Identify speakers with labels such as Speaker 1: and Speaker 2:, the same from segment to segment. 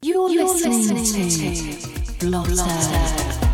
Speaker 1: You're, You're listening, listening, to Blotter. It's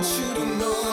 Speaker 2: want you to know.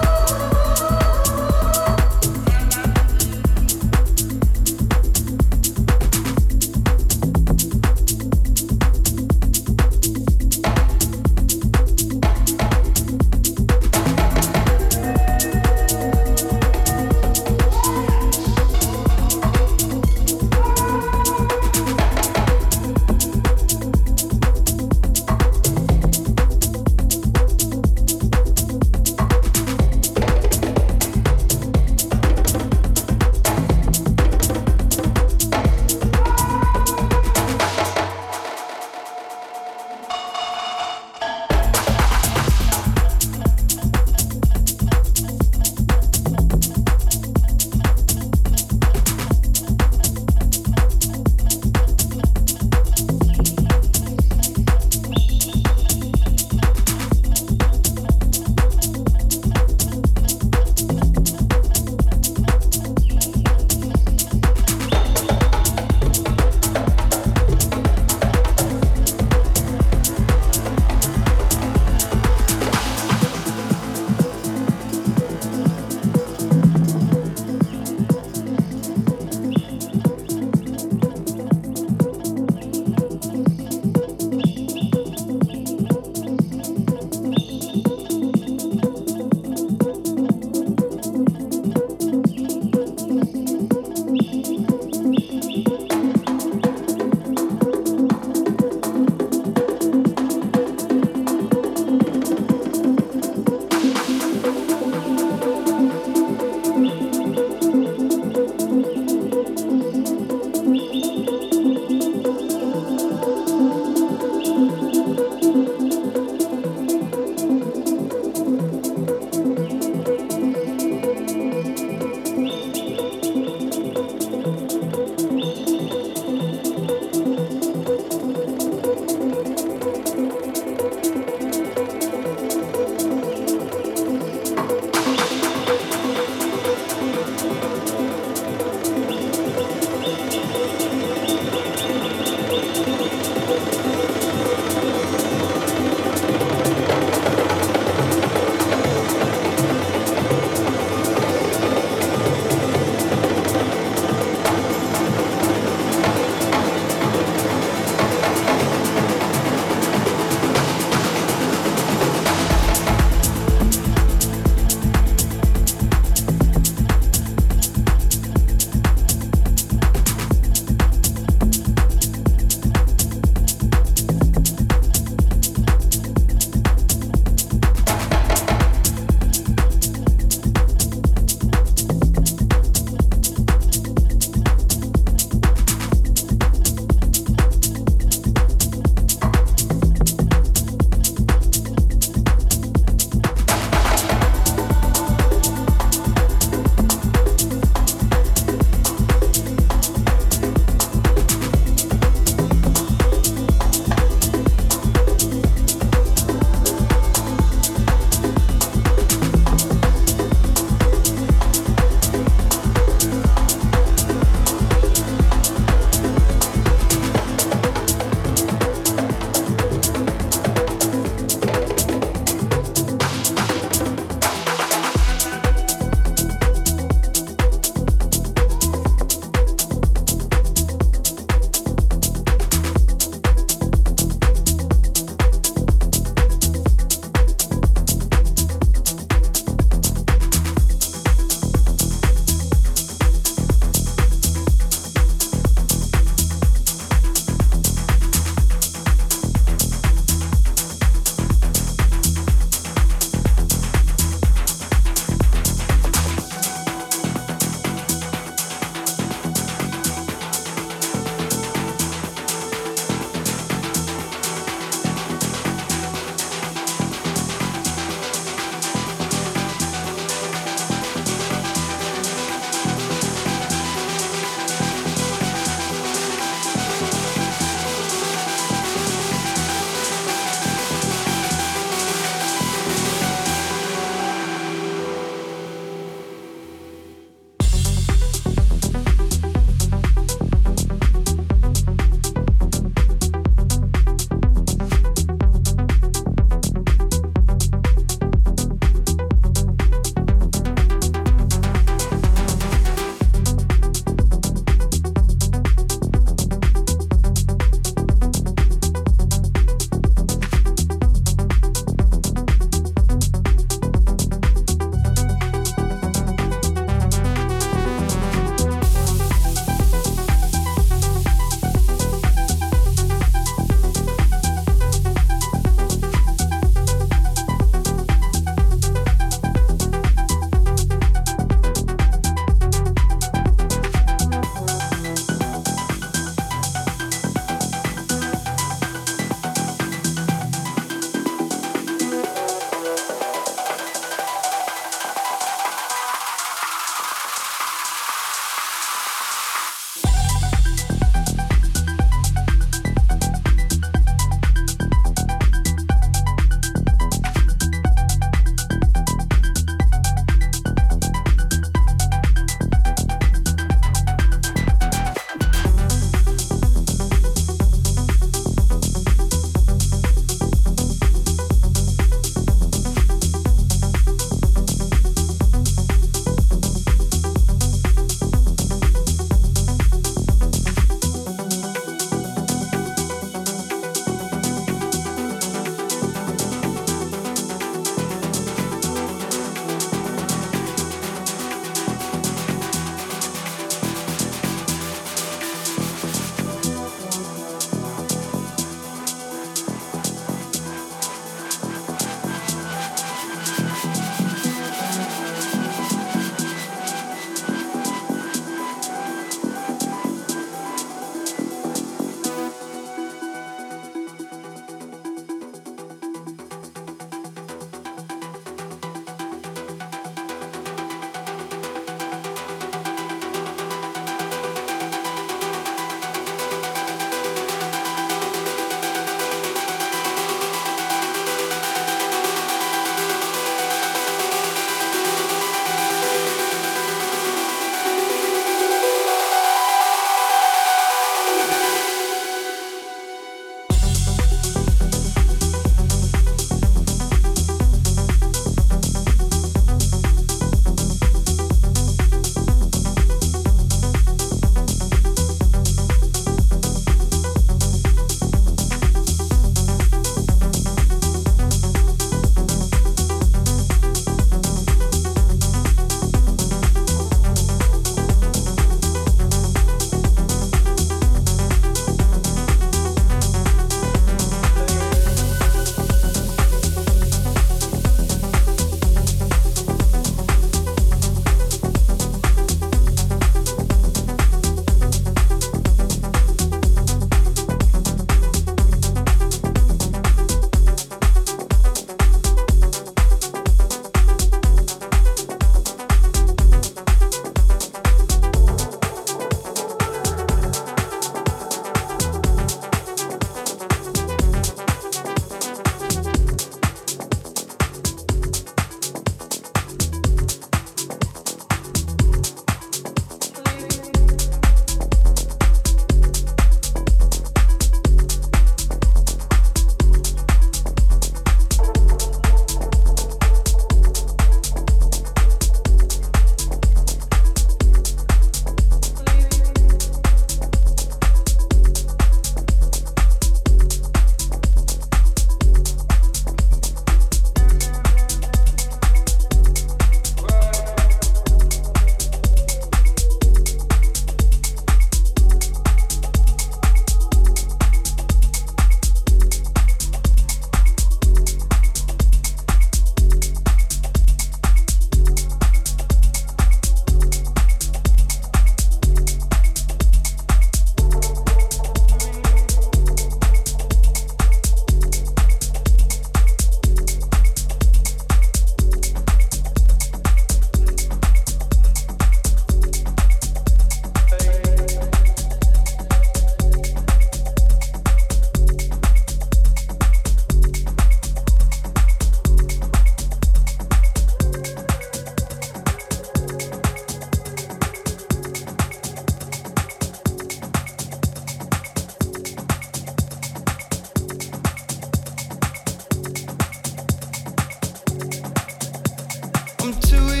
Speaker 3: to you.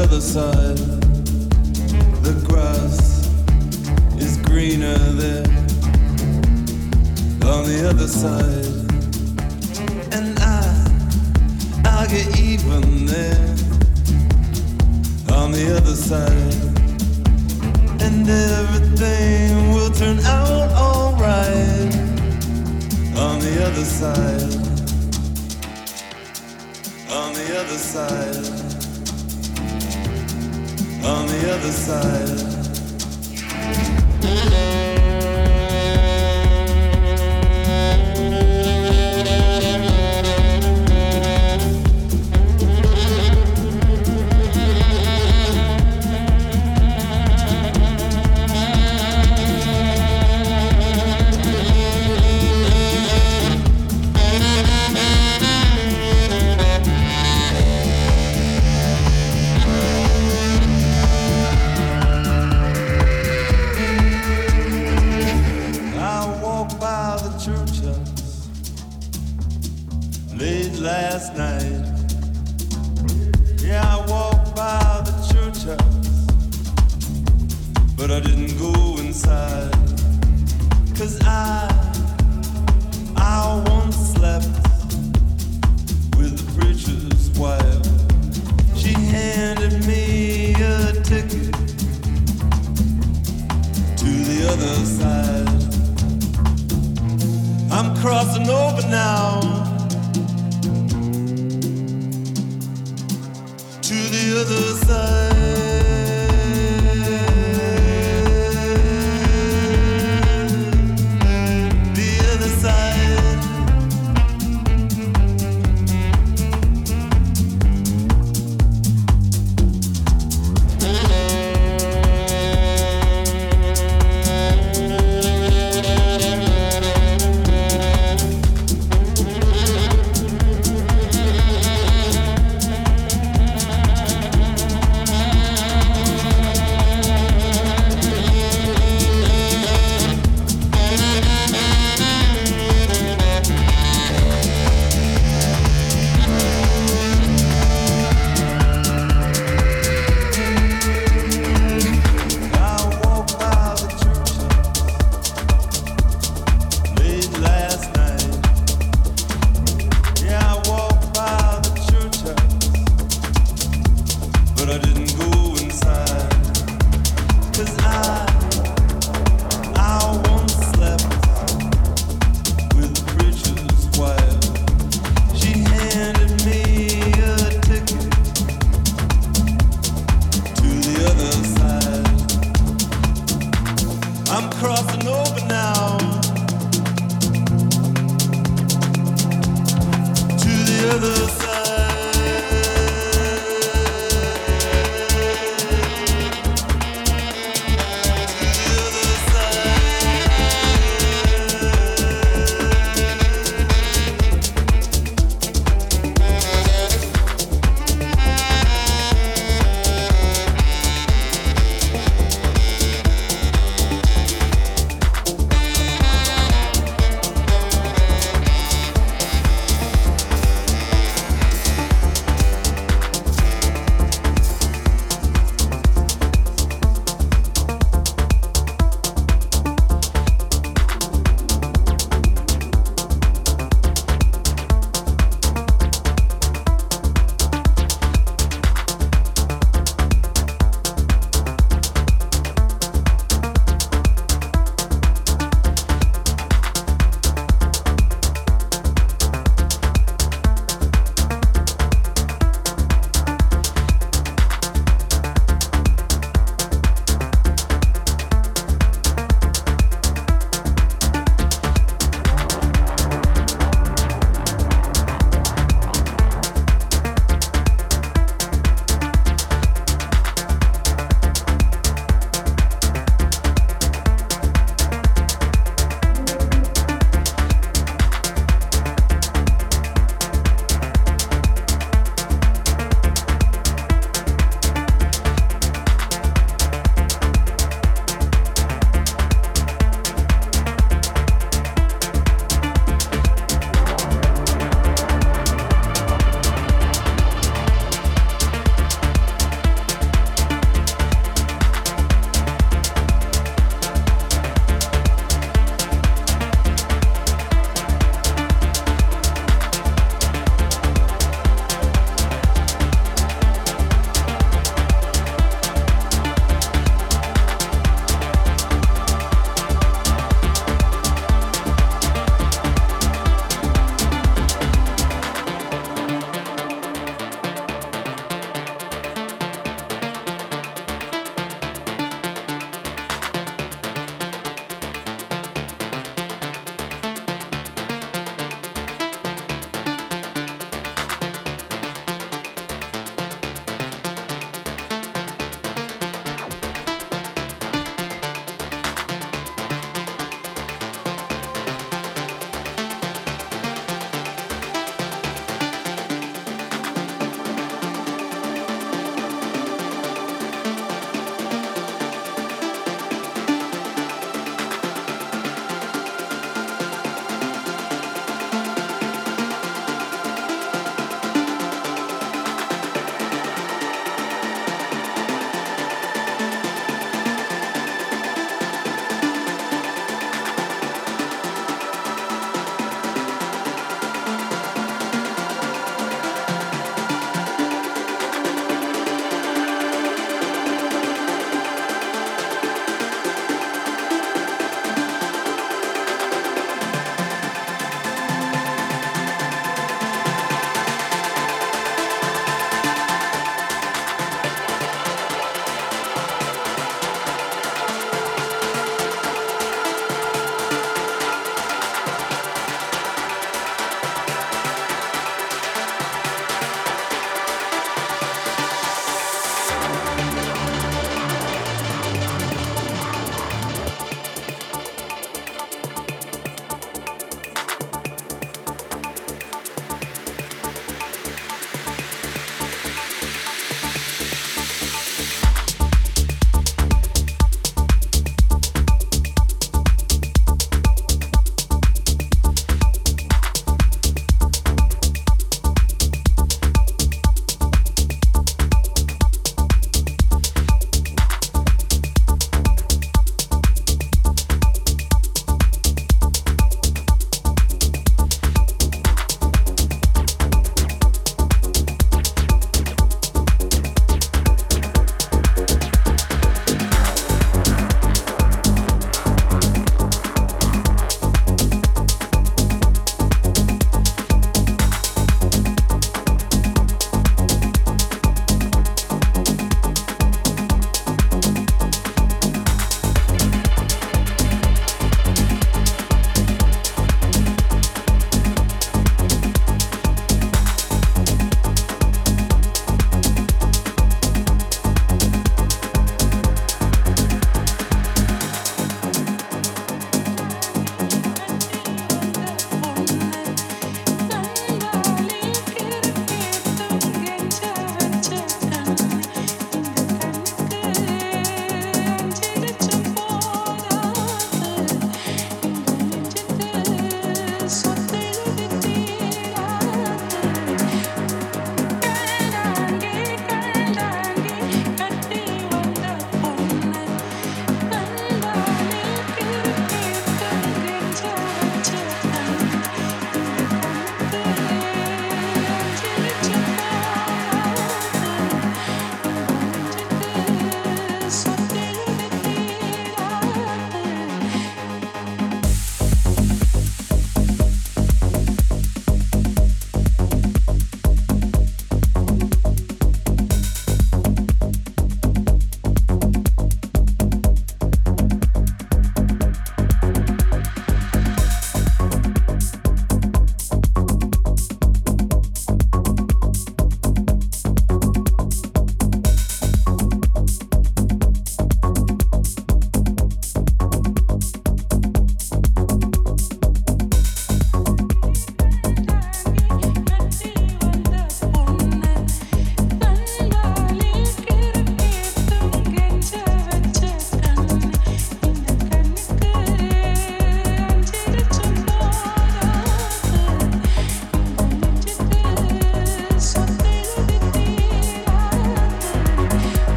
Speaker 2: other side, the grass is greener there. On the other side, and I, I'll get even there. On the other side, and everything will turn out alright. On the other side, on the other side on the other side.